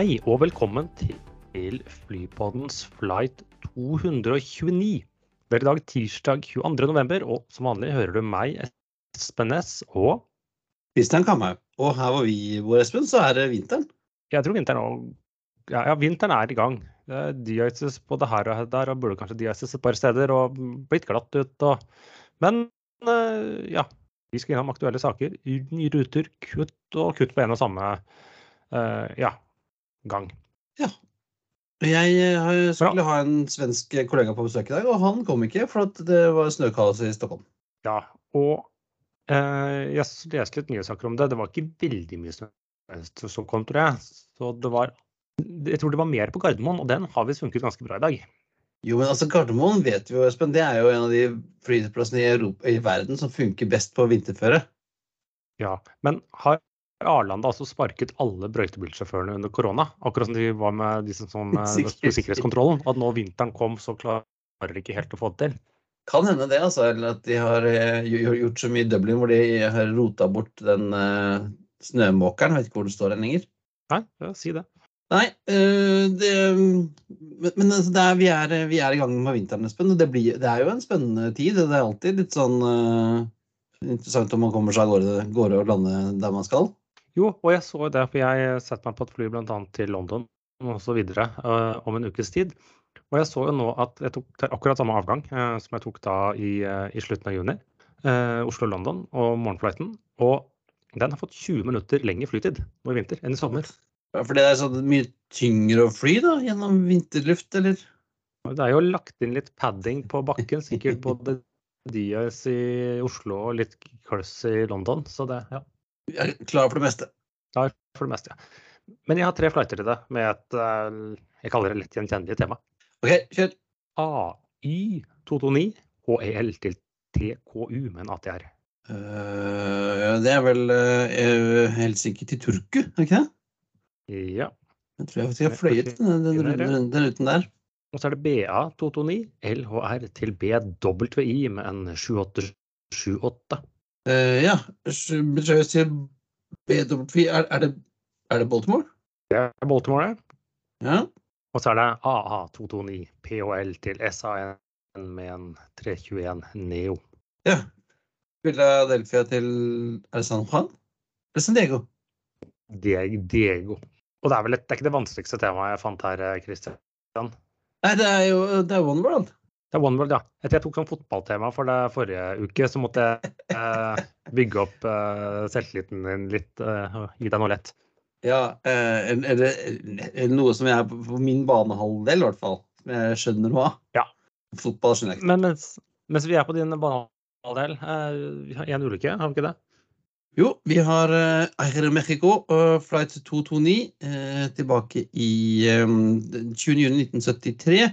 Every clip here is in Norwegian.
Hei og velkommen til Flypoddens flight 229. Det er i dag tirsdag 22.11, og som vanlig hører du meg, Espen Næss, og Kristian Kamhaug. Og her hvor vi bor, Espen, så er det vinteren. jeg tror vinteren òg ja, ja, vinteren er i gang. Det er de-ices både her og der, og burde kanskje de-ices et par steder, og blitt glatt ut og Men eh, ja. Vi skal innom aktuelle saker, nye ruter, kutt og kutt på en og samme eh, ja, gang. Jeg eh, skulle ha en svensk kollega på besøk i dag, og han kom ikke for det var snøkaos i Stockholm. Ja, og eh, jeg leste litt nyhetssaker om det. Det var ikke veldig mye snø som kom, tror jeg. Så det var Jeg tror det var mer på Gardermoen, og den har visst funket ganske bra i dag. Jo, men altså Gardermoen vet vi jo, Espen, det er jo en av de flyplassene i, Europa, i verden som funker best på vinterføre. Ja, Men har Arlanda altså sparket alle brøytebilsjåførene under korona? Akkurat som de var med de som, som eh, sikkerhetskontrollen? At nå vinteren kom, så klarer de ikke helt å få det til? Kan hende det, altså. Eller at de har eh, gjort så mye i Dublin hvor de har rota bort den uh, snømåkeren. Vet ikke hvor det står den lenger. Nei, ja, si det. Nei, det, men, men altså, det er, vi, er, vi er i gang med vinteren, Espen. Og det, blir, det er jo en spennende tid. Det er alltid litt sånn uh, interessant om man kommer seg av gårde, gårde og lander der man skal. Jo, og jeg så det, for jeg setter meg på et fly bl.a. til London osv. Uh, om en ukes tid. Og jeg så jo nå at jeg tok akkurat samme avgang uh, som jeg tok da i, uh, i slutten av juni. Uh, Oslo-London og morgenflighten. Og den har fått 20 minutter lengre flytid nå i vinter enn i sommer. Ja, For det er så mye tyngre å fly da, gjennom vinterluft, eller? Det er jo lagt inn litt padding på bakken, sikkert både Diaz i Oslo og litt Cluss i London. Så det, ja. Vi er klar for det meste. Klar for det meste, ja. Men jeg har tre flighter til det med et eh, jeg kaller det lett gjenkjennelig tema. OK, kjør. AY229 HEL til TKU med en ATR. Øh, det er vel uh, Helsinki til Turku, er det ikke det? Ja. Jeg tror jeg faktisk har fløyet den, den, den ruten der. Og så er det BA229 LHR til BWI med en 7878. Uh, ja, betrøyes til BW er, er, det, er det Baltimore? Det er Baltimore, det. Ja. Og så er det AA229 PHL til SAN med en 321 Neo. ja. Philadelphia til Er det San Juan? Eller San Diego? Diego. Og det er vel et, det er ikke det vanskeligste temaet jeg fant her, Christian. Nei, det er jo det er One World. Det er OneWorld, ja. Etter jeg tok sånn fotballtema for det forrige uke, så måtte jeg eh, bygge opp eh, selvtilliten din litt eh, og gi deg noe lett. Ja, eh, er det noe som er på min banehalvdel, i hvert fall. Jeg skjønner noe av. Ja. Fotball skjønner jeg ikke. Men mens, mens vi er på din banehalvdel, eh, vi har én ulykke, har vi ikke det? Jo, vi har uh, Air Mexico, flight 229, eh, tilbake i um, 20.6.1973.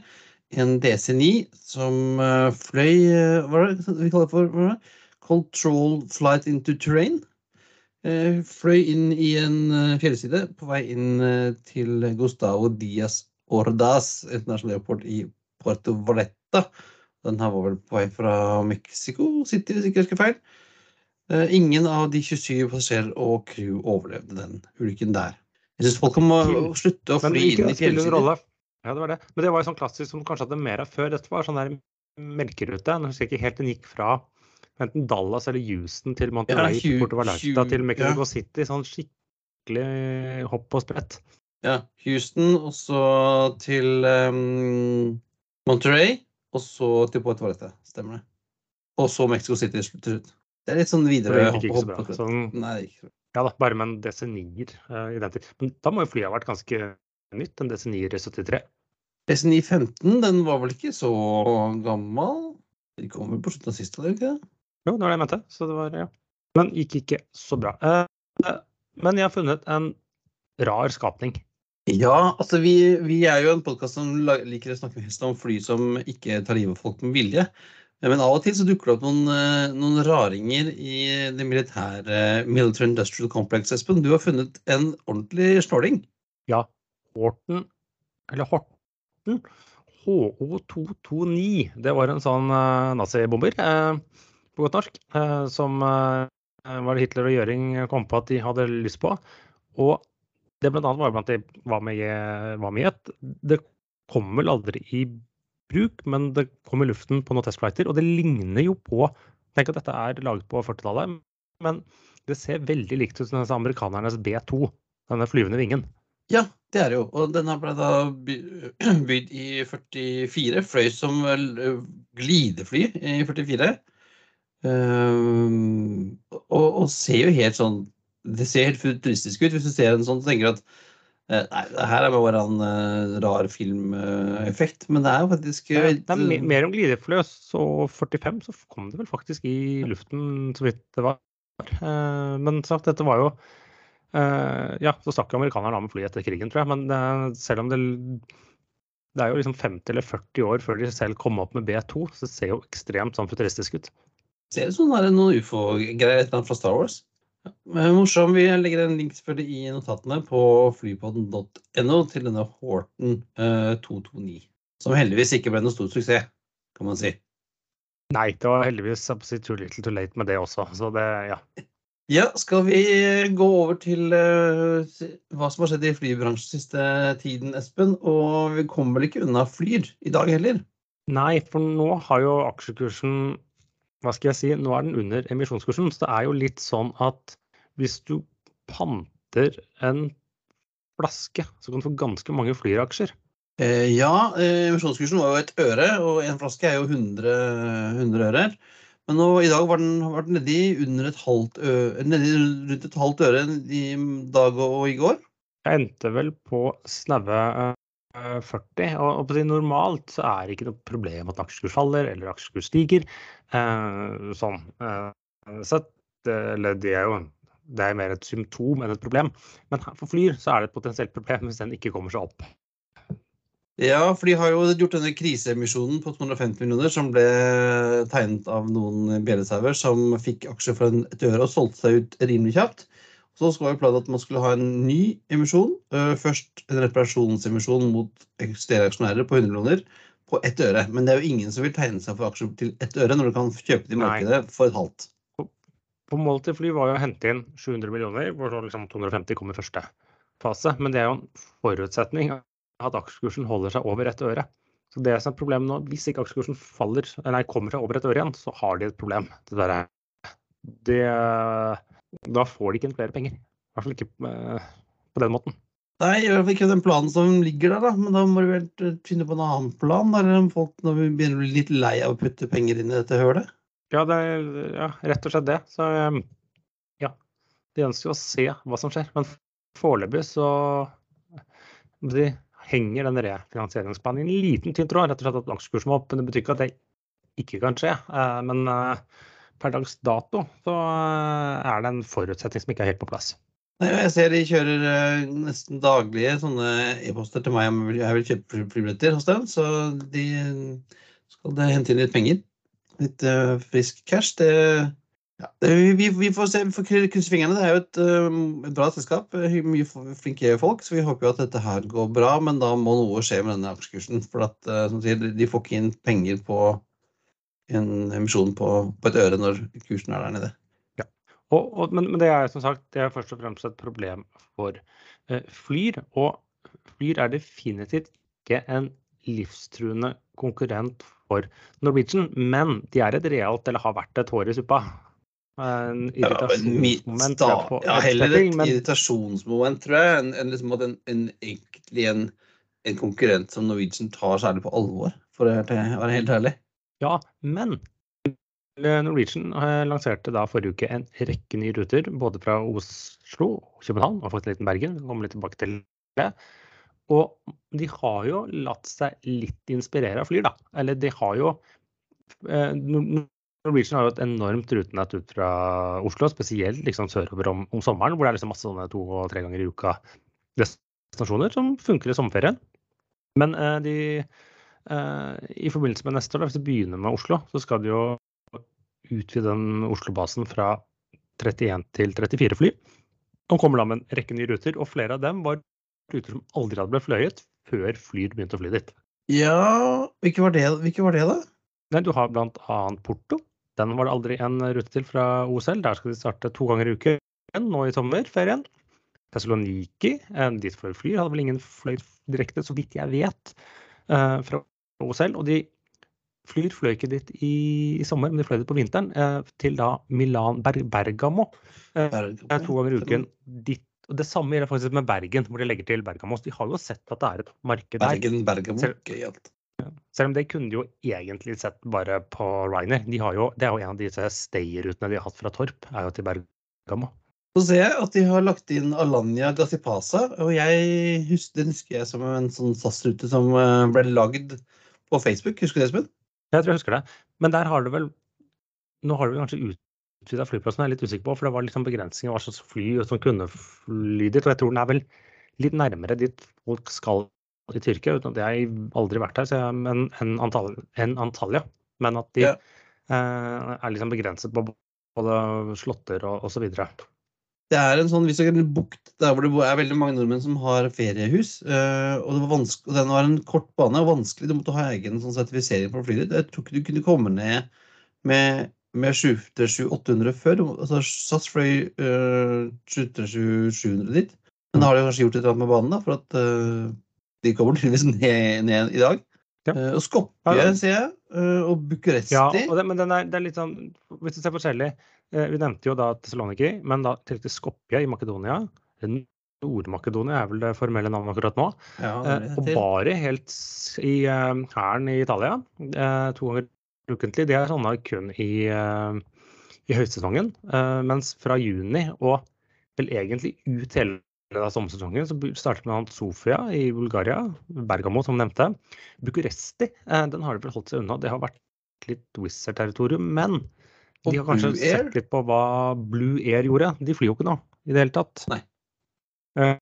En DC-9 som eh, fløy eh, Hva er det vi kaller det for? Hva? Control flight into terrain. Eh, fløy inn i en fjellside på vei inn til Gustavo Diaz Ordaz internasjonal airport i Puerto Valletta. Den her var vel på vei fra Mexico City, hvis ikke jeg husker feil. Ingen av de 27 passasjerer og crew overlevde den ulykken der. Jeg syns folk må slutte å fly inn i fjellsider. Ja, det var det. Men det var jo sånn klassisk som kanskje hadde mer av før. Dette var sånn der melkerute. Nå husker jeg ikke helt den gikk fra enten Dallas eller Houston til Monterrey, ja, bortover Vallarta til Mexico ja. City. Sånn skikkelig hopp og sprett. Ja, Houston, og så til um, Monterey, og så til Puerto Vallarta. Stemmer det. Og så Mexico City til slutt- Det er litt sånn videre hopp- bra. hopp- Sånn, Nei, ikke så bra. ja da, bare med en DC9-er eh, i den tid. Men da må jo flyet ha vært ganske nytt, en DC9-er i 73. S915, den var vel ikke så gammel? De kom vel på slutten av siste, eller ikke? det? Jo, det var det jeg mente. Så det var, ja. Men gikk ikke så bra. Eh, men jeg har funnet en rar skapning. Ja, altså vi, vi er jo en podkast som liker å snakke mest om fly som ikke tar livet av folk med vilje. Men av og til så dukker det opp noen, eh, noen raringer i det militære Military Industrial Complex, Espen. Du har funnet en ordentlig snåling. Ja, Horten, eller Horten, HO229. Det var en sånn uh, nazibomber, uh, på godt norsk, uh, som var det Hitler og Gjøring kom på at de hadde lyst på. Og det blant annet var blant de var med, var med i et. Det kom vel aldri i bruk, men det kom i luften på noen testflighter. Og det ligner jo på Tenk at dette er laget på 40-tallet, men det ser veldig likt ut som amerikanernes B2, denne flyvende vingen. Ja, det er det jo. Og den ble da by- bygd i 44. Fløy som glidefly i 44. Um, og, og ser jo helt sånn Det ser helt futuristisk ut. Hvis du ser en sånn, så tenker at eh, Nei, det her er bare en uh, rar filmeffekt. Men det er jo faktisk eh, er, det er me- mer om glidefly. Så 45 så kom det vel faktisk i luften, så vidt det var. Uh, Men sagt, dette var jo eh, Ja, så stakk jo amerikanerne av med flyet etter krigen, tror jeg. Men det, selv om det det er jo liksom 50 eller 40 år før de selv kom opp med B2, så det ser jo ekstremt sånn futuristisk ut. Ser ut som det er noen ufo-greier et eller annet fra Star Wars. Men morsom. Vi legger en link selvfølgelig i notatene på flypodden.no til denne Horton eh, 229. Som heldigvis ikke ble noen stor suksess, kan man si. Nei, det var heldigvis si, too little too late med det også. Så det, ja. Ja, skal vi gå over til uh, hva som har skjedd i flybransjen siste tiden, Espen? Og vi kommer vel ikke unna Flyr i dag heller? Nei, for nå har jo aksjekursen Hva skal jeg si? Nå er den under emisjonskursen. Så det er jo litt sånn at hvis du panter en flaske, så kan du få ganske mange Flyr-aksjer. Eh, ja, eh, emisjonskursen var jo et øre, og en flaske er jo 100, 100 ører. Men nå, i dag var den, var den nedi under et halvt øre, nedi rundt et halvt øre i dag og, og i går. Jeg endte vel på snaue eh, 40. Og, og på det normalt så er det ikke noe problem at aksjekurs faller eller aksjekurs stiger. Eh, sånn. Eh, det, eller det er jo det er mer et symptom enn et problem. Men for Flyr så er det et potensielt problem hvis den ikke kommer seg opp. Ja, for de har jo gjort denne kriseemisjonen på 250 millioner som ble tegnet av noen bjellesauer som fikk aksjer for en- et øre og solgte seg ut rimelig kjapt. Så var jo planen at man skulle ha en ny emisjon. øh, Først en reparasjonsemisjon mot eksisterende aksjonærer på 100 millioner på ett øre. Men det er jo ingen som vil tegne seg for aksjer til ett øre når du kan kjøpe det i Nei. for et halvt. På målet til Fly var jo å hente inn 700 millioner, hvor liksom 250 kom i første fase. Men det er jo en forutsetning at aksjekursen holder seg over et øre. Så det som er problemet nå, hvis ikke aksjekursen faller, nei, kommer seg over et øre igjen, så har de et problem. Det er- det, da får de ikke inn flere penger. I hvert fall ikke eh, på den måten. Nei, i hvert fall ikke den planen som ligger der, da. Men da må du vel øh, finne på en annen plan. der folk når vi begynner å bli litt lei av å putte penger inn i dette hølet. Ja, det er ja, rett og slett det. Så eh, ja, det gjenstår jo å se hva som skjer. Men foreløpig så de henger den refinansieringsplanen i en liten tynn tråd. Rett og slett at aksjekursen må opp. Men det betyr ikke at det ikke kan skje. Eh, Men eh, per dags dato så eh, er det en forutsetning som ikke er helt på plass. Jeg ser de kjører nesten daglige sånne e-poster til meg om jeg vil kjøpe fly- flybilletter hos dem. Så de skal hente inn litt penger. Litt frisk cash. Det, ja, vi, vi får se, vi får krysse fingrene. Det er jo et, eh, et bra selskap. eh, Mye flinke folk. Så vi håper jo at dette her går bra. Men da må noe skje med denne aksjekursen. For at, eh, som sier, de får ikke inn penger på en emisjon på, på et øre når kursen er der nede. Og, og, men, men det er som sagt det er først og fremst et problem for eh, Flyr. Og Flyr er definitivt ikke en livstruende konkurrent for Norwegian, men de er et realt, eller har vært et hår i suppa. En Ja, men irritasjonsmoment på ja, heller et men irritasjonsmoment, tror jeg, enn en, liksom at en, en, egentlig en, en konkurrent som Norwegian tar særlig på alvor, for å være helt ærlig. Ja, men eh, Norwegian eh, lanserte da forrige uke en rekke nye ruter, både fra Oslo, København og faktisk litt Bergen. Vi kommer litt tilbake til det. Og de har jo latt seg litt inspirere av Flyr, da. Eller de har jo eh, Norwegian har jo et enormt rutenett ut fra Oslo, spesielt liksom sørover om, om sommeren, hvor det er liksom masse sånne to og tre ganger i uka destinasjoner som funker i sommerferien. Men eh, de eh, i forbindelse med neste år, da, hvis vi begynner med Oslo, så skal de jo utvide den Oslo-basen fra 31 til 34 fly. De kommer da med en rekke nye ruter, og flere av dem var ruter som aldri hadde blitt fløyet før Flyr begynte å fly dit. Ja, hvilke var det, hvilke var det da? Nei, du har bl.a. Porto. Den var det aldri en rute til fra OSL. Der skal de starte to ganger i uken nå i sommerferien. Thessaloniki. Dit for fly, Hadde vel ingen fløy direkte, så vidt jeg vet, fra OSL. Og de Flyr fløy ikke dit i, i, sommer, men de fløy dit på vinteren. Til da Milan Ber Bergamo. Bergamo. To ganger i uken dit og Det samme gjelder faktisk med Bergen, hvor de legger til Bergamos. De har jo sett at det er et marked der. Bergen, Bergamo, gøyalt. Selv om det kunne de jo egentlig sett bare på Ryanair. De det er jo en av disse stay-rutene de har hatt fra Torp, er jo til Bergamo. Så ser jeg at de har lagt inn Alanya Gassipasa, og jeg husker, den husker jeg som en sånn SAS-rute som eh, ble lagd på Facebook. Husker du det, Espen? Jeg tror jeg husker det. Men der har du vel Nå har du vel kanskje utvida flyplassen, jeg er litt usikker på, for det var liksom begrensninger hva slags fly som kunne fly dit. Og jeg tror den er vel litt nærmere dit folk skal i Tyrkia, uten at jeg aldri vært her, jeg, men enn Antalya. Men at de ja. eh, er liksom begrenset på både slåtter og osv. Det er en sånn, hvis en bukt der hvor det er veldig mange nordmenn som har feriehus. Øh, og, det var og den var en kort bane og vanskelig. Du måtte ha egen sånn sertifisering for å fly dit. Jeg tror ikke du kunne komme ned med, med 787-800 før. Altså, SAS fløy uh, 787-700 dit. Men da har de kanskje gjort et eller annet med banen, da, for at øh, de kommer tydeligvis ned, ned i dag. Ja. Uh, og Skopje, ja, ser jeg. Uh, og Bucuresti. Ja, og det, men den er, det er litt sånn Hvis du ser forskjellig uh, Vi nevnte jo da Tessaloniki, men da til Skopje i Makedonia. Nord-Makedonia er vel det formelle navnet akkurat nå. Ja, og Bari helt i hæren i Italia. to ganger ukentlig. Det er sånne kun i, i høysesongen. mens fra juni og vel egentlig ut hele av sommersesongen så startet med Sofia i Bulgaria, Bergamo som nevnte. Bucuresti eh, den har de vel holdt seg unna. Det har vært litt Wizard-territorium. Men de har kanskje sett litt på hva Blue Air gjorde. De flyr jo ikke nå i det hele tatt. Nei. Eh,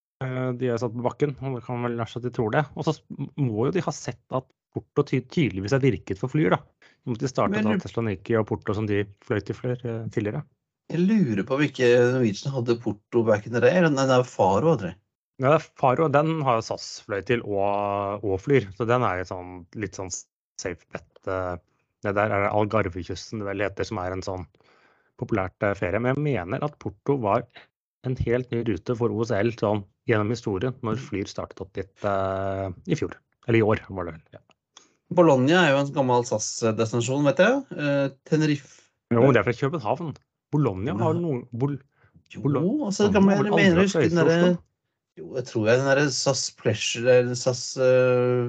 de er satt på bakken, og det kan vel være så at de tror det. Og så må jo de ha sett at Porto tydeligvis har virket for flyer, da. De startet Men... Teslaniki og Porto som de fløy til eh, tidligere. Jeg lurer på om ikke Norwegian hadde Porto back in the day. Nei, det er Faro, tror jeg. Ja, Faro den har jo SAS fløy til og, og, flyr, så den er sånn, litt sånn safe bet. Eh, det der er Algarvekysten det vel heter, som er en sånn populært eh, ferie. Men jeg mener at Porto var en helt ny rute for OSL sånn, gjennom historien, når Flyr startet opp dit uh, i fjor. Eller i år, var det vel. Ja. Bologna er jo en gammel SAS-destinasjon, vet jeg. Uh, Tenerife Jo, det er fra København. Bologna har noen Bol Jo, altså, kan man, jeg mener huske den derre Jo, jeg tror jeg den derre SAS Pleasure eller SAS uh,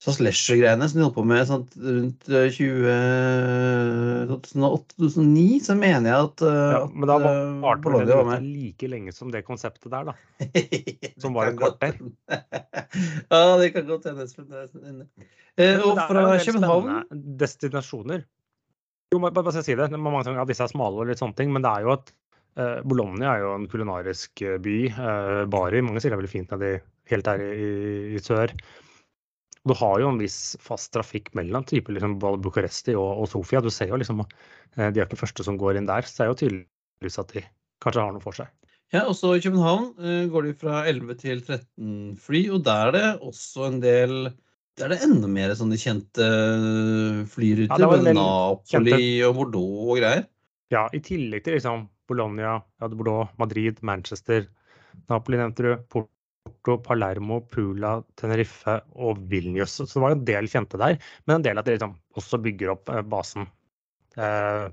SAS Leisure-greiene som de holdt på med sånn, rundt 2008-2009, så mener jeg at, uh, ja, Men da var Art Bologna var med. like lenge som det konseptet der, da. som var et kvarter. ja, det kan godt hende. Uh, og fra København Destinasjoner. Jo, bare, bare si det. Mange ganger at disse er smale og litt sånne ting, men det er jo at eh, Bologna er jo en kulinarisk eh, by. Eh, Bari mange sier det er veldig fint nedi helt her i, i, sør. Du har jo en viss fast trafikk mellom typer liksom, Bucuresti og, og, Sofia. Du ser jo liksom eh, De er ikke første som går inn der. Så det er jo tydeligvis at de kanskje har noe for seg. Ja, også I København uh, går de fra 11 til 13 fly, og der er det også en del er det enda mer sånne kjente eh, flyruter. Ja, med Napoli kjente... og Bordeaux og greier. Ja, i tillegg til liksom Bologna, ja, Bordeaux, Madrid, Manchester. Napoli nevnte du. Porto, Palermo, Pula, Tenerife og Vilnius. Så det var en del kjente der. Men en del at de liksom også bygger opp eh, basen. Eh,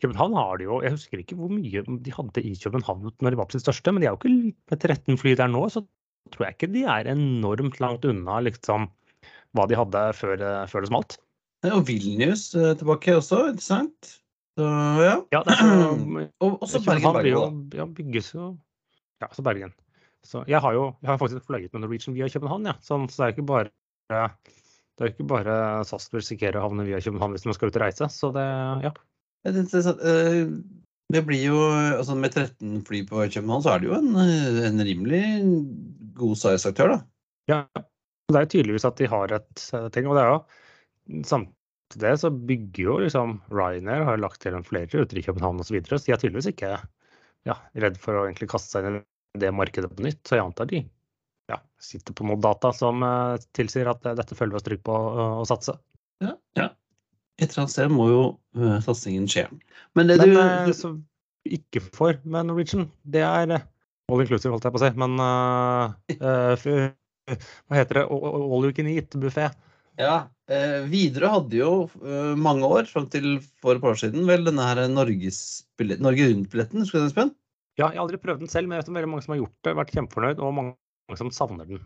København har de jo Jeg husker ikke hvor mye de hadde i København når de var på sitt største, men de er jo ikke med 13 fly der nå, så tror jeg ikke de er enormt langt unna liksom hva de hadde før, eh, før det smalt. Og Vilnius eh, tilbake også, interessant. Så ja. ja så, og også Bergen. Bergen ja, bygges jo Ja, så Bergen. Så jeg har jo jeg har faktisk fløyet med Norwegian via København, ja. så, så det er ikke bare det er ikke bare SAS du risikerer å havne via København hvis man skal ut og reise. Så det, ja. Eh, det blir jo, altså Med 13 fly på København, så er det jo en, en rimelig god size-aktør, da. Ja, det er jo tydeligvis at de har et eh, ting. Og det er jo samtidig så bygger jo liksom Ryanair har lagt til en flere ruter i København osv. Så, videre, så de er tydeligvis ikke ja, redd for å egentlig kaste seg inn i det markedet på nytt. Så jeg antar de ja, sitter på noe data som eh, tilsier at uh, dette følger oss trygt på å satse. Ja, ja. Et eller annet sted må jo uh, satsingen skje. Men det Men, du, du... som ikke får med Norwegian, det er all inclusive, holdt jeg på å si. Men uh, hva heter det? All you can eat-buffé. Ja. Eh, Widerøe hadde jo eh, mange år, fram til for et par år siden, vel denne her Norge Rundt-billetten. Husker du den, Espen? Ja, jeg har aldri prøvd den selv, men jeg vet om veldig mange som har gjort det, vært kjempefornøyd, og mange som savner den.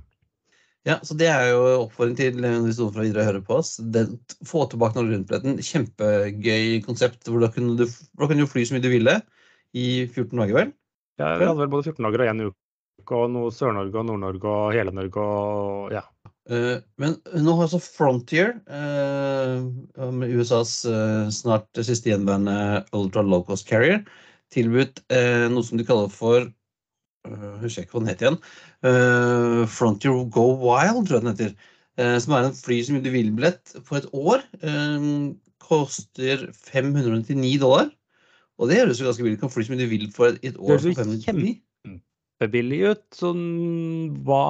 Ja, så Det er jo oppfordring til hvis noen fra Widerøe hører på oss. Den, få tilbake Norge Rundt-billetten. Kjempegøy konsept. hvor Da kunne du, da kunne du fly så mye du ville i 14 dager, vel? Ja, vi hadde vel både 14 dager og én uke, og noe Sør-Norge og Nord-Norge og hele Norge og ja. Uh, men nå har altså Frontier, uh, med USAs uh, snart siste gjenværende ultra low cost carrier, tilbudt noe som de kaller for uh, Husker jeg ikke hva den het igjen. Frontier Go Wild, tror jeg den heter. som er en fly som du vil-billett på et år. koster 599 dollar. Og det høres jo ganske billig ut. Kan fly som du vil for et, år. Det høres kjempebillig ut. Hva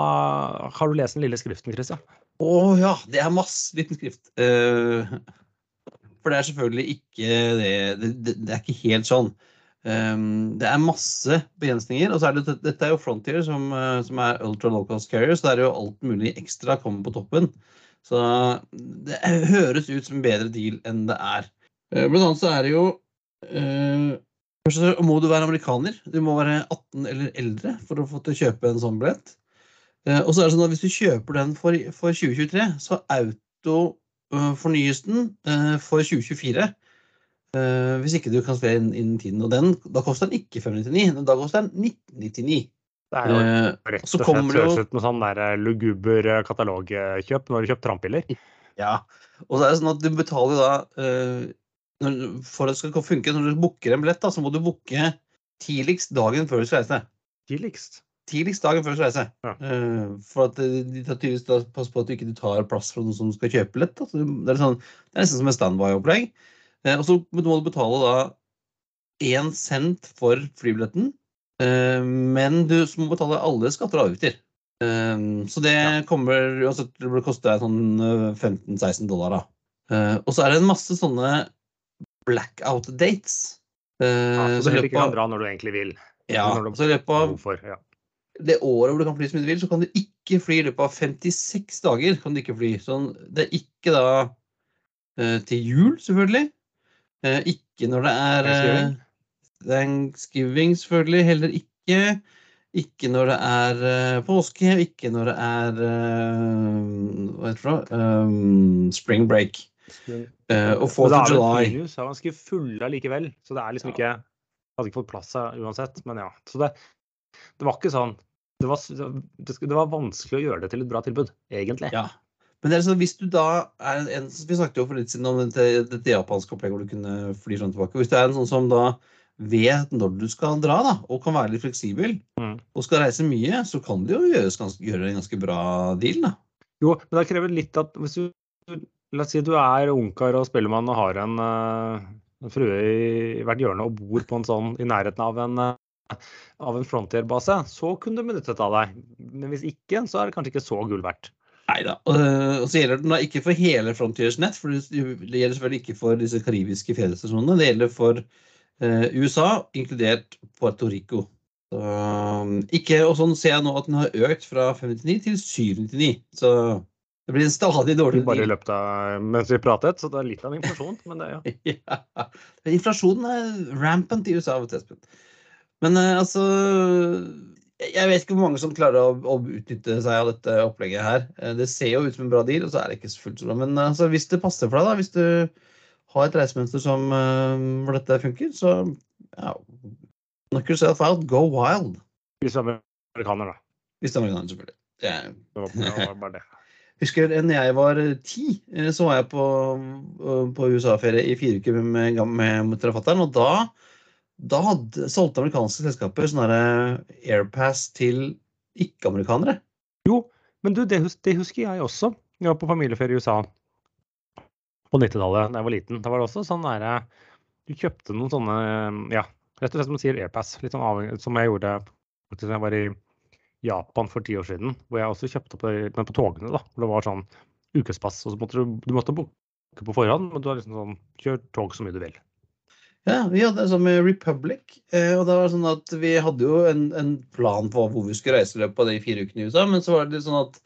Har du lest den lille skriften, Christian? Å ja, det er masse liten skrift. Uh, for det er selvfølgelig ikke det, det, det er ikke helt sånn. Um, det er masse begrensninger. Og så er det, dette er jo Frontier, som, uh, som er ultra low cost carrier, så det er jo alt mulig ekstra kommer på toppen. Så det høres ut som en bedre deal enn det er. Uh, blant annet så er det jo Uh, først så må du være amerikaner. Du må være 18 eller eldre for å få til å kjøpe en sånn billett. Uh, og så er det sånn at hvis du kjøper den for, for 2023, så auto uh, fornyes den for 2024. hvis ikke du kan spille inn innen tiden. Og den, da koster den ikke 599, da koster den 1999. Det er jo rett og slett høres ut som sånn der luguber katalogkjøp når du kjøper trampiller. Ja, og så er det sånn at du betaler da for at det skal funke, når du booker en billett, da, så må du booke tidligst dagen før du skal reise. Tidligst? Tidligst dagen før du skal reise. Ja. Uh, for at de tar tydeligvis pass på at du ikke tar plass fra noen som skal kjøpe billett. Da. Det, er sånn, det er nesten som et standby-opplegg. Uh, og så må du betale da én cent for flybilletten, uh, men du må betale alle skatter og avgifter. så det ja. kommer uansett til å koste deg sånn 15-16 dollar. da. og så er det en masse sånne blackout dates. Uh, ja, så du heller ikke kan dra når du egentlig vil. Ja, så i løpet av for, ja. det året hvor du kan fly som du vil, så kan du ikke fly i løpet av 56 dager. kan du ikke fly. Sånn, det er ikke da uh, til jul, selvfølgelig. Uh, ikke når det er Thanksgiving. Thanksgiving, selvfølgelig. Heller ikke. Ikke når det er påske, ikke når det er hva heter det, um, spring break. Uh, og Fourth of July det er ganske fulle likevel, så det er liksom ikke Hadde ikke fått plass her uansett, men ja. Så det, det var ikke sånn det var, det, det var, vanskelig å gjøre det til et bra tilbud, egentlig. Ja. Men det er sånn, hvis du da er en, Vi snakket jo for litt siden om dette, dette japanske opplegget hvor du kunne fly fram tilbake. Hvis du er en sånn som da vet når du skal dra, da, og kan være litt fleksibel, mm. og skal reise mye, så kan det jo gjøres ganske, gjøre en ganske bra deal, da. Jo, men det krever litt at hvis du La oss si du er ungkar og spellemann og har en, eh, en frue i hvert hjørne og bor på en sånn i nærheten av en, eh, av en Frontier-base, så kunne du benyttet av deg. Men hvis ikke, så er det kanskje ikke så gull verdt. Nei da. Og så gjelder den da ikke for hele Frontiers nett, for det gjelder selvfølgelig ikke for disse karibiske fjellstasjonene. Det gjelder for USA, inkludert Puerto Rico. Så, ikke, og sånn ser jeg nå at den har økt fra 599 til 799. Så det blir en stadig dårligere Bare i løpet av mens vi pratet, så det er litt av en inflasjon, men det, ja. ja. Inflasjonen er rampant i USA. Men uh, altså Jeg vet ikke hvor mange som klarer å, å, utnytte seg av dette opplegget her. Uh, det ser jo ut som en bra deal, og så er det ikke fullt så bra. Men uh, altså, hvis det passer for deg, da, hvis du har et reisemønster som, hvor dette funker, så ja, knock yourself out, go wild. Hvis du er amerikaner, da. Hvis du er amerikaner, selvfølgelig. Det, er, det var bare det husker da jeg var ti, eh, så var jeg på, eh, på USA-ferie i fire uker med, med, med og da, da hadde, solgte amerikanske selskaper sånne Airpass til ikke-amerikanere. Jo, men du, det, det, husker jeg også. Jeg var på familieferie i USA på 90-tallet da jeg var liten. Da var det også sånn derre Du kjøpte noen sånne, ja, rett og slett som man sier Airpass, litt sånn avhengig, som jeg gjorde da jeg var i Japan for ti år siden, hvor jeg også kjøpte på, men på togene. da, hvor Det var sånn ukespass. og så måtte Du, du måtte booke på forhånd, men du har liksom sånn Kjør tog så mye du vil. Ja, vi hadde sånn med Republic. Eh, og det var sånn at Vi hadde jo en, en plan på hvor vi skulle reise i løpet av de fire ukene i USA, men så var det sånn at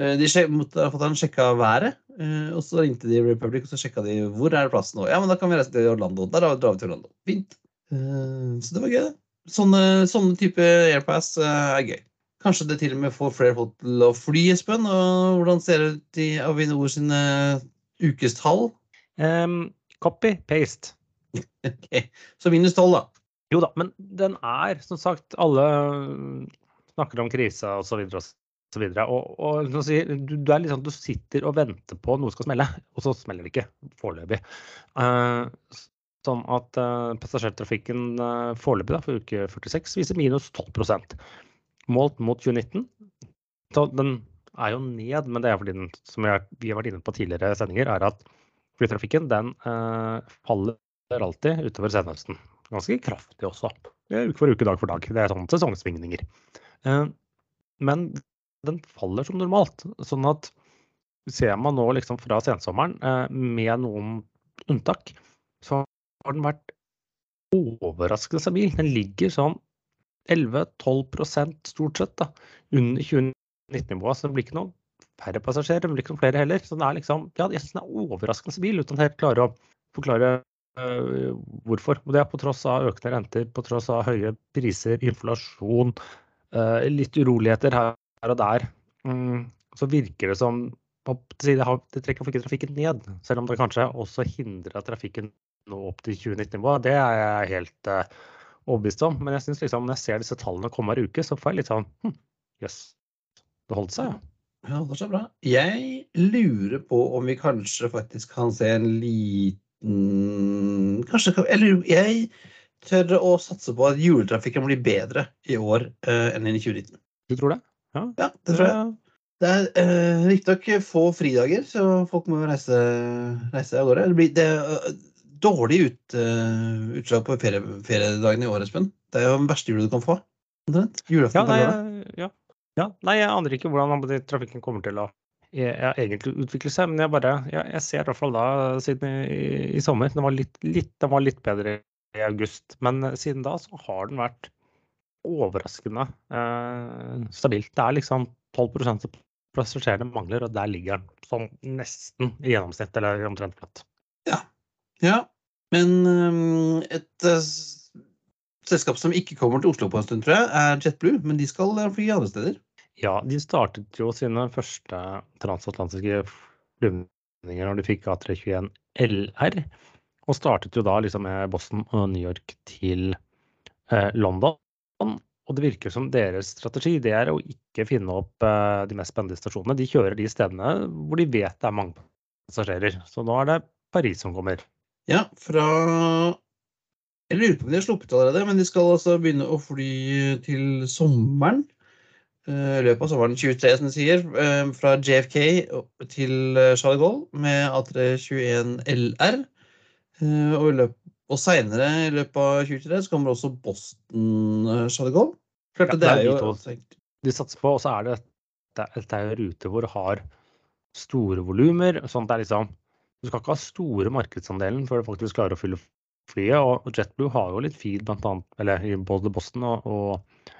eh, de måtte ha fått han sjekka været, eh, og så ringte de Republic og så sjekka de hvor er det plass nå. Ja, men da kan vi reise til Orlando. Der drar vi til Orlando. Fint. Så det var gøy, det. Sånne, sånne type airpass er gøy. Kanskje det til og med får flere folk til å fly, Espen. Og hvordan ser det ut i Avinor sine ukestall? Um, copy, paste. ok, Så minus tolv, da. Jo da, men den er som sagt Alle snakker om krise og så videre og. Og, og du, du, er liksom, du sitter og venter på noe skal smelle, og så smeller det ikke foreløpig. Uh, sånn at uh, passasjertrafikken uh, foreløpig for uke 46 viser minus 12 målt mot 2019. Så den er jo ned, men det er fordi den, som jeg, vi har vært inne på tidligere sendinger, er at flytrafikken den faller alltid utover senhøsten. Ganske kraftig også. Uke for uke, dag for dag. Det er sånne sesongsvingninger. Eh, men den faller som normalt. Sånn at ser man nå liksom fra sensommeren, eh, med noen unntak, så har den vært overraskende stabil. Den ligger sånn 11-12% stort sett da, under 2019-nivået. Så det blir ikke noen færre passasjerer, det blir ikke noen flere heller. Så den er liksom, ja, jeg synes den er overraskende stabil, uten å helt klare å forklare Eh, hvorfor. Og det er på tross av økende renter, på tross av høye priser, inflasjon, eh, litt uroligheter her og der. Mm, så virker det som det trekker ikke trafikken ned, selv om det kanskje også hindrer trafikken nå opp til 2019-nivået. Det er jeg helt uh, overbevist om. Men jeg synes liksom, når jeg ser disse tallene komme hver uke, så får jeg litt sånn hm, Jøss, yes, det holdt seg, ja. Ja, det er så bra. Jeg lurer på om vi kanskje faktisk kan se en liten kanskje Eller jeg tør å satse på at juletrafikken blir bedre i år uh, enn i 2019. Du tror det? Ja, ja det tror jeg. Det er uh, riktignok få fridager, så folk må reise, reise av gårde. Det blir det, uh, dårlig ut, uh, utslag på ferie, feriedagene i år, Espen. Det er jo den verste jula du kan få. Julaften ja, nei, ja, ja. nei, jeg aner ikke hvordan trafikken kommer til å ja, egentlig utvikle seg. Men jeg bare jeg, jeg ser i hvert fall da siden i, i sommer Den var litt, litt, den var litt bedre i august. Men siden da så har den vært overraskende eh, stabilt. Det er liksom 12 av passasjerene mangler, og der ligger den sånn nesten i gjennomsnitt, eller omtrent flatt. Ja. Ja. Men um, et uh, selskap som ikke kommer til Oslo på en stund, tror jeg, er JetBlue. Men de skal fly andre steder. Ja, de startet jo sine første transatlantiske flyvninger når de fikk A321 LR. Og startet jo da liksom med Boston og New York til eh, London. Og det virker som deres strategi det er å ikke finne opp eh, de mest spennende stasjonene. De kjører de stedene hvor de vet det er mange passasjerer. Så nå er det Paris som kommer. Ja, fra Jeg lurer på om de har sluppet allerede, men de skal altså begynne å fly til sommeren. Eh, i løpet av sommeren 23, som de sier, eh, fra JFK til eh, Charles de Gaulle med A321 LR. Og, løpet, og seinere i løpet av 2023 så kommer også Boston Charles de Gaulle. Klart, ja, det er jo de satser på, og så er det dette er en rute hvor du har store volumer. Sånn at det er liksom Du skal ikke ha store markedsandelen før du faktisk klarer å fylle flyet. Og JetBlue har jo litt feed blant annet, eller i både Boston og, og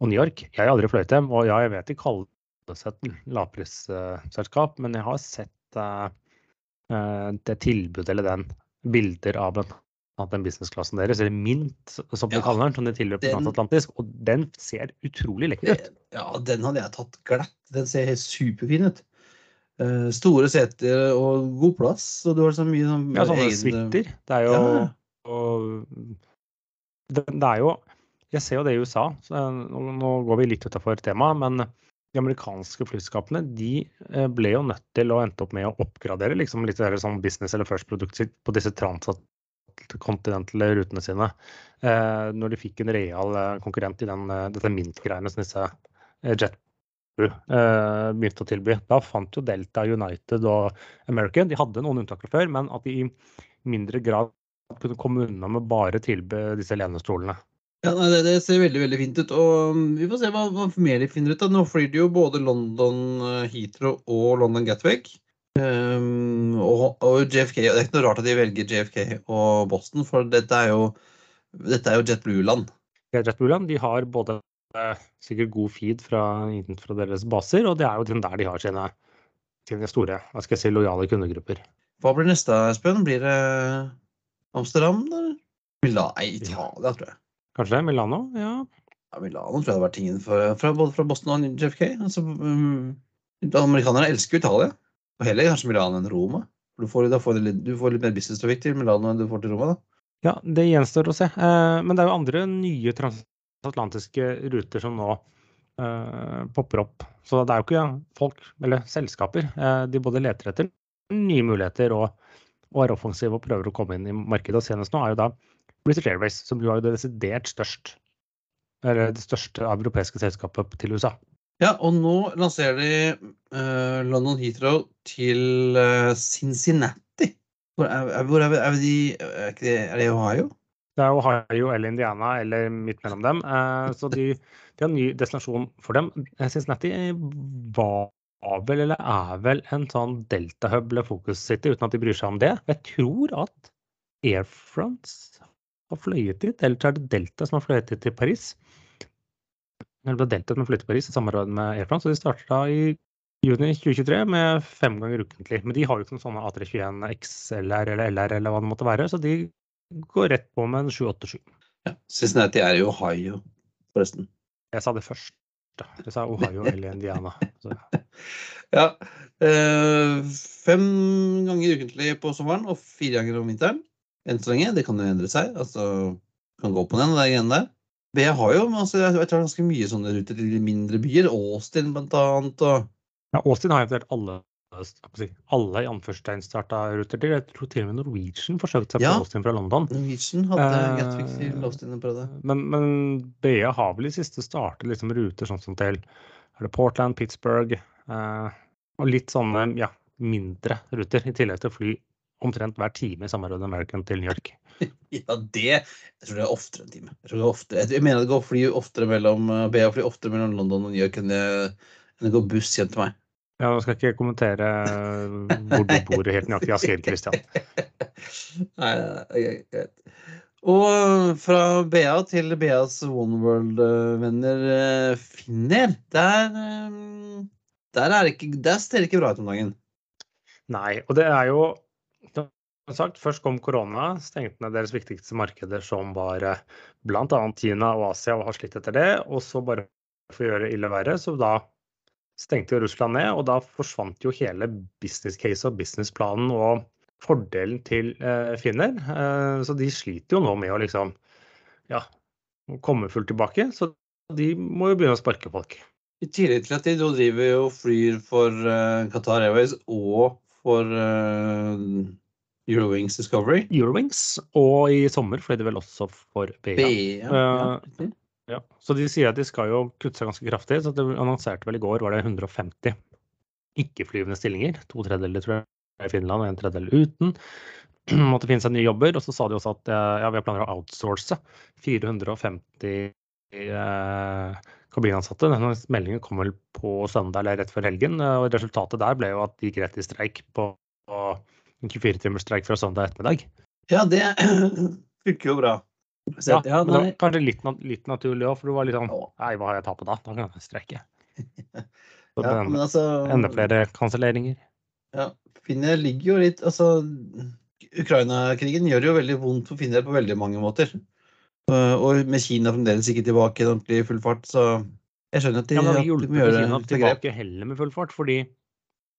og New York. Jeg har aldri fløyet dem, og ja, jeg vet de kaller seg et lavprisselskap, men jeg har sett uh, det tilbudet eller den bilder av blant annet den businessklassen deres, eller Mint, som de ja, kaller den, som de tilhører på transatlantisk, og den ser utrolig lekker ut. Ja, den hadde jeg tatt glatt. Den ser helt superfin ut. Uh, store seter og god plass, og du har så mye sånn Ja, sånne egen... suiter. Det er jo ja. og, det, det er jo jeg ser jo det i USA. nå går vi litt utafor temaet, men de amerikanske flyskapene de eh, ble jo nødt til å endte opp med å oppgradere liksom litt sånn business eller first product på disse transkontinentale rutene sine. Eh, når de fikk en real eh, konkurrent i den, dette Mint-greiene som disse JetBlue begynte å tilby. Da fant jo Delta, United og American De hadde noen unntak før, men at de i mindre grad kunne komme unna med bare tilby disse lenestolene. Ja, nei, det, det, ser veldig veldig fint ut. og um, Vi får se hva, hva mer de finner ut. da. Nå flyr de jo både London eh, Heathrow og London Gatwick. Um, og, og JFK, Det er ikke noe rart at de velger JFK og Boston, for dette er jo, dette er jo JetBlue-land. JetBlue-land de har både eh, sikkert god feed fra, fra, deres baser, og det er jo der de har sine, sine store hva skal jeg si, lojale kundegrupper. Hva blir neste, Espen? Blir det Amsterdam? Eller? Milano? Nei, Italia, tror jeg. Kanskje det? Milano? Ja. ja Milano tror jeg har vært tingen for, fra, både fra Boston og JFK. Altså, um, amerikanerne elsker Italia. Og heller kanskje Milano enn Roma. Du får, får litt, du får litt mer business-trafikk til Milano enn du får til Roma. da. Ja, det gjenstår å se. Eh, men det er jo andre nye transatlantiske ruter som nå uh, popper opp. Så det er jo ikke folk, eller selskaper, uh, de både leter etter nye muligheter og, og, er offensive og prøver å komme inn i markedet. Og senest nå er jo da British Airways, som jo er det desidert størst, eller det største europeiske selskapet til USA. Ja, og nå lanserer de uh, London Heathrow til Cincinnati. Hvor er, hvor er, er, de, er det Ohio? Det er Ohio eller Indiana eller midt mellom dem. Uh, så de, de, har en ny destinasjon for dem. Cincinnati var vel, eller er vel, en sånn delta-hub eller Focus City, uten at de bryr seg om det. Jeg tror at Air France har fløyet dit, eller så er det Delta som har fløyet dit til Paris eller ble som har fløyet til Paris i samarbeid med Air France. Og de startet da i juni 2023 med fem ganger ukentlig. Men de har jo ikke noen sånne A321 XLR eller LR eller hva det måtte være, så de går rett på med en 787. Ja, Cincinnati er i Ohio, forresten. Jeg sa det først. Jeg sa Ohio eller Indiana. Ja. Eh, fem ganger ukentlig på sommeren og fire ganger om vinteren. Enn så lenge. Det kan jo endre seg. altså kan gå på den, det greiene der. BA har jo altså, jeg tar ganske mye sånne ruter til mindre byer. Austin blant annet. Og... Ja, Austin har jeg eventuelt alle alle i anførselstegn ruter til. Jeg tror til og med Norwegian forsøkte seg ja, på Austin fra London. Norwegian hadde uh, Gatwick til Austin en prøvde. Men, men BA har vel i siste startet liksom ruter sånn som til er det Portland, Pittsburgh uh, og litt sånne ja, mindre ruter, i tillegg til å fly omtrent hver time i samarbeid med American til New York. ja, det Jeg tror det er oftere en time. Jeg, er oftere, jeg mener det går fly oftere mellom eh, BA fly oftere mellom London og New York enn det, enn det går buss hjem til meg. Ja, Nå skal jeg ikke kommentere eh, hvor du bor helt nøyaktig, Asgeir Kristian. Nei, greit. Og fra BA til BAs One World-venner eh, Finner, der, der, er ikke, der ser det ikke bra ut om dagen. Nei, og det er jo sagt, først kom korona, stengte ned deres viktigste markeder, som var eh, bl.a. Kina og Asia, og har slitt etter det. Og så bare for å gjøre ille verre, så da stengte jo Russland ned, og da forsvant jo hele business case og businessplanen og fordelen til eh, finner. Eh, så de sliter jo nå med å liksom ja, komme fullt tilbake. Så de må jo begynne å sparke folk. I tillegg til at de driver og flyr for uh, Qatar Airways og for Eurowings Discovery. Eurowings, og i sommer fløy de vel også for BA. BA ja, ja. Så de sier at de skal jo kutte seg ganske kraftig. så De annonserte vel i går var det 150 ikke-flyvende stillinger. To tredjedeler tror jeg i Finland og en tredjedel uten. Måtte finne seg nye jobber. Og så sa de også at eh, ja, vi har planer å outsource 450 eh, kabinansatte. Denne meldingen kom vel på søndag eller rett før helgen. og Resultatet der ble jo at de gikk rett i streik på, på en 24-timersstreik fra søndag ettermiddag. Ja, det funker jo bra. Så, ja, ja men det var kanskje litt, litt naturlig òg, for du var litt sånn Nei, hva har jeg tapt da? Da kan jeg streike. Så ja, men altså, enda flere kanselleringer. Ja, Finner ligger jo litt Altså, Ukraina-krigen gjør jo veldig vondt for finner på veldig mange måter. Og med Kina fremdeles ikke tilbake i ordentlig full fart, så jeg skjønner at de, ja, de, de må gjøre Kina tilbake heller med full fart, fordi,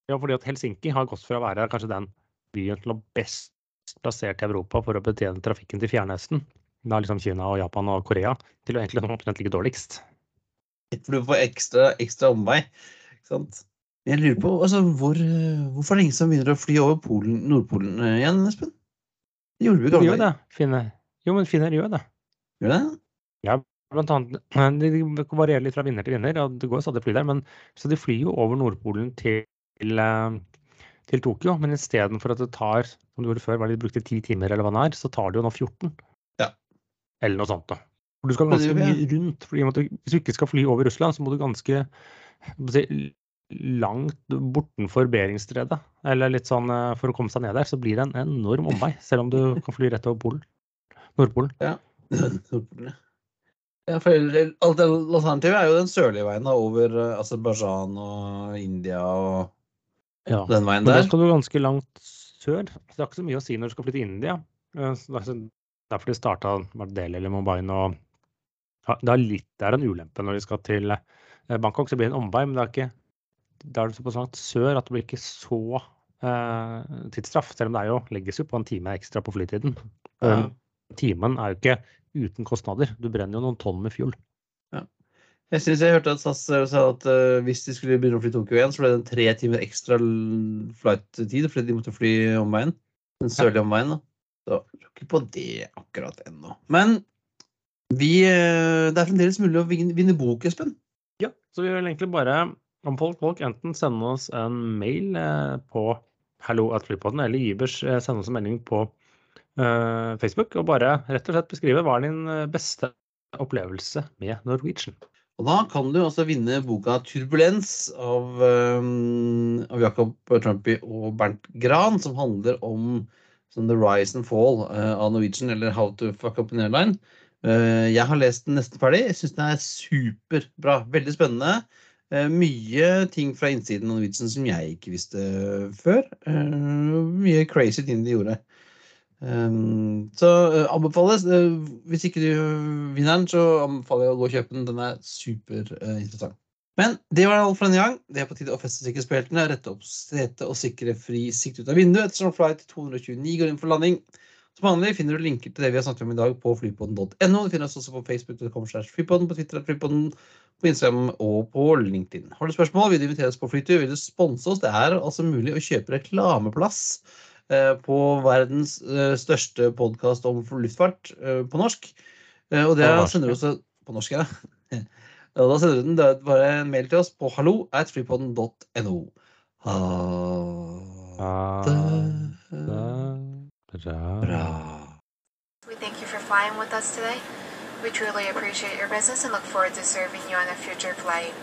ja, fordi at Helsinki har gått fra å være kanskje den byen til å best plassert i Europa for å betjene trafikken til Fjernøsten, da liksom Kina og Japan og Korea, til å egentlig omtrent ligge dårligst. For du får ekstra, ekstra omvei, ikke sant. Jeg lurer på, altså, hvor, Hvorfor er det ingen som begynner å fly over Polen, Nordpolen eh, igjen, Espen? Det gjorde vi gjør det, Finne. Jo, men Finner gjør det. Gjør det? Ja, blant annet. Det varierer litt fra vinner til vinner, og det går stadig fly der. Men, så de flyr jo over Nordpolen til, eh, til Tokyo, men istedenfor at det tar som du gjorde før, hva de brukte ti timer, eller hva det er, så tar det jo nå 14. Eller noe sånt. da. For du skal ganske mye rundt. fordi Hvis du ikke skal fly over Russland, så må du ganske langt bortenfor Beringstredet, eller litt sånn eh, for å komme seg ned der, så blir det en enorm omvei. Selv om du kan fly rett over Polen. Nordpolen. Ja. ja, for Alternativet er jo den sørlige veien da, over uh, Aserbajdsjan og India og ja. den veien der. Men da skal du ganske langt sør. Så det er ikke så mye å si når du skal flytte til India. Eh, så- Derfor de starta Mardel eller Mumbai Det er litt er en ulempe når de skal til eh, Bangkok, så blir det en omvei. Men det er ikke da er det såpass langt sør at det blir ikke så eh, tidsstraff. Selv om det er jo, legges jo på en time ekstra på flytiden. Ja. timen er jo ikke uten kostnader. Du brenner jo noen tonn med fuel. Jeg synes jeg hørte at SAS sa at uh, hvis de skulle begynne å fly Tokyo igjen, så ble det en tre timer ekstra flight-tid fordi de måtte fly omveien. Den sørlige omveien. da. Så jeg tror ikke på det akkurat ennå. Men vi, eh, det er fremdeles mulig å vinne, bok, Espen. Ja, så vi vil egentlig bare om folk folk enten sende oss en mail eh, på hallo at flypodden, eller Gibers eh, sende oss en melding på uh, Facebook, og bare rett og slett beskrive hva er din beste opplevelse med Norwegian. Og da kan du også vinne boka 'Turbulens' av, um, av Jacob Trumpy og Bernt Gran, som handler om sånn, the rise and fall eh, av Norwegian, eller how to fuck up an airline. Eh, jeg har lest den nesten ferdig. Jeg syns den er superbra. Veldig spennende. Eh, mye ting fra innsiden av Norwegian som jeg ikke visste før. Mye crazy ting de gjorde. Så anbefales. Hvis ikke du vinner den, så anbefaler jeg å gå og kjøpe den. Den er superinteressant. Men det var alt for denne gang. Det er på tide å feste sikkerhetsbeltene, rette opp setet og sikre fri sikt ut av vinduet ettersom flight 229 går inn for landing. Som vanlig finner du linker til det vi har snakket om i dag på flypodden.no. Du finner oss også på facebook.com flypodden, på Twitter flypodden, på Instagram og på LinkedIn. Har du spørsmål, vil du invitere oss på flytur, vil du sponse oss, det er altså mulig å kjøpe reklameplass eh, på verdens eh, største podkast om luftfart eh, på norsk. Og det sender du også på norsk, ja. Og da sender du den det bare en mail til oss på hallo at flypodden.no. Ha det bra. We thank you for flying with us today. We truly appreciate your business and look forward to serving you on a future flight.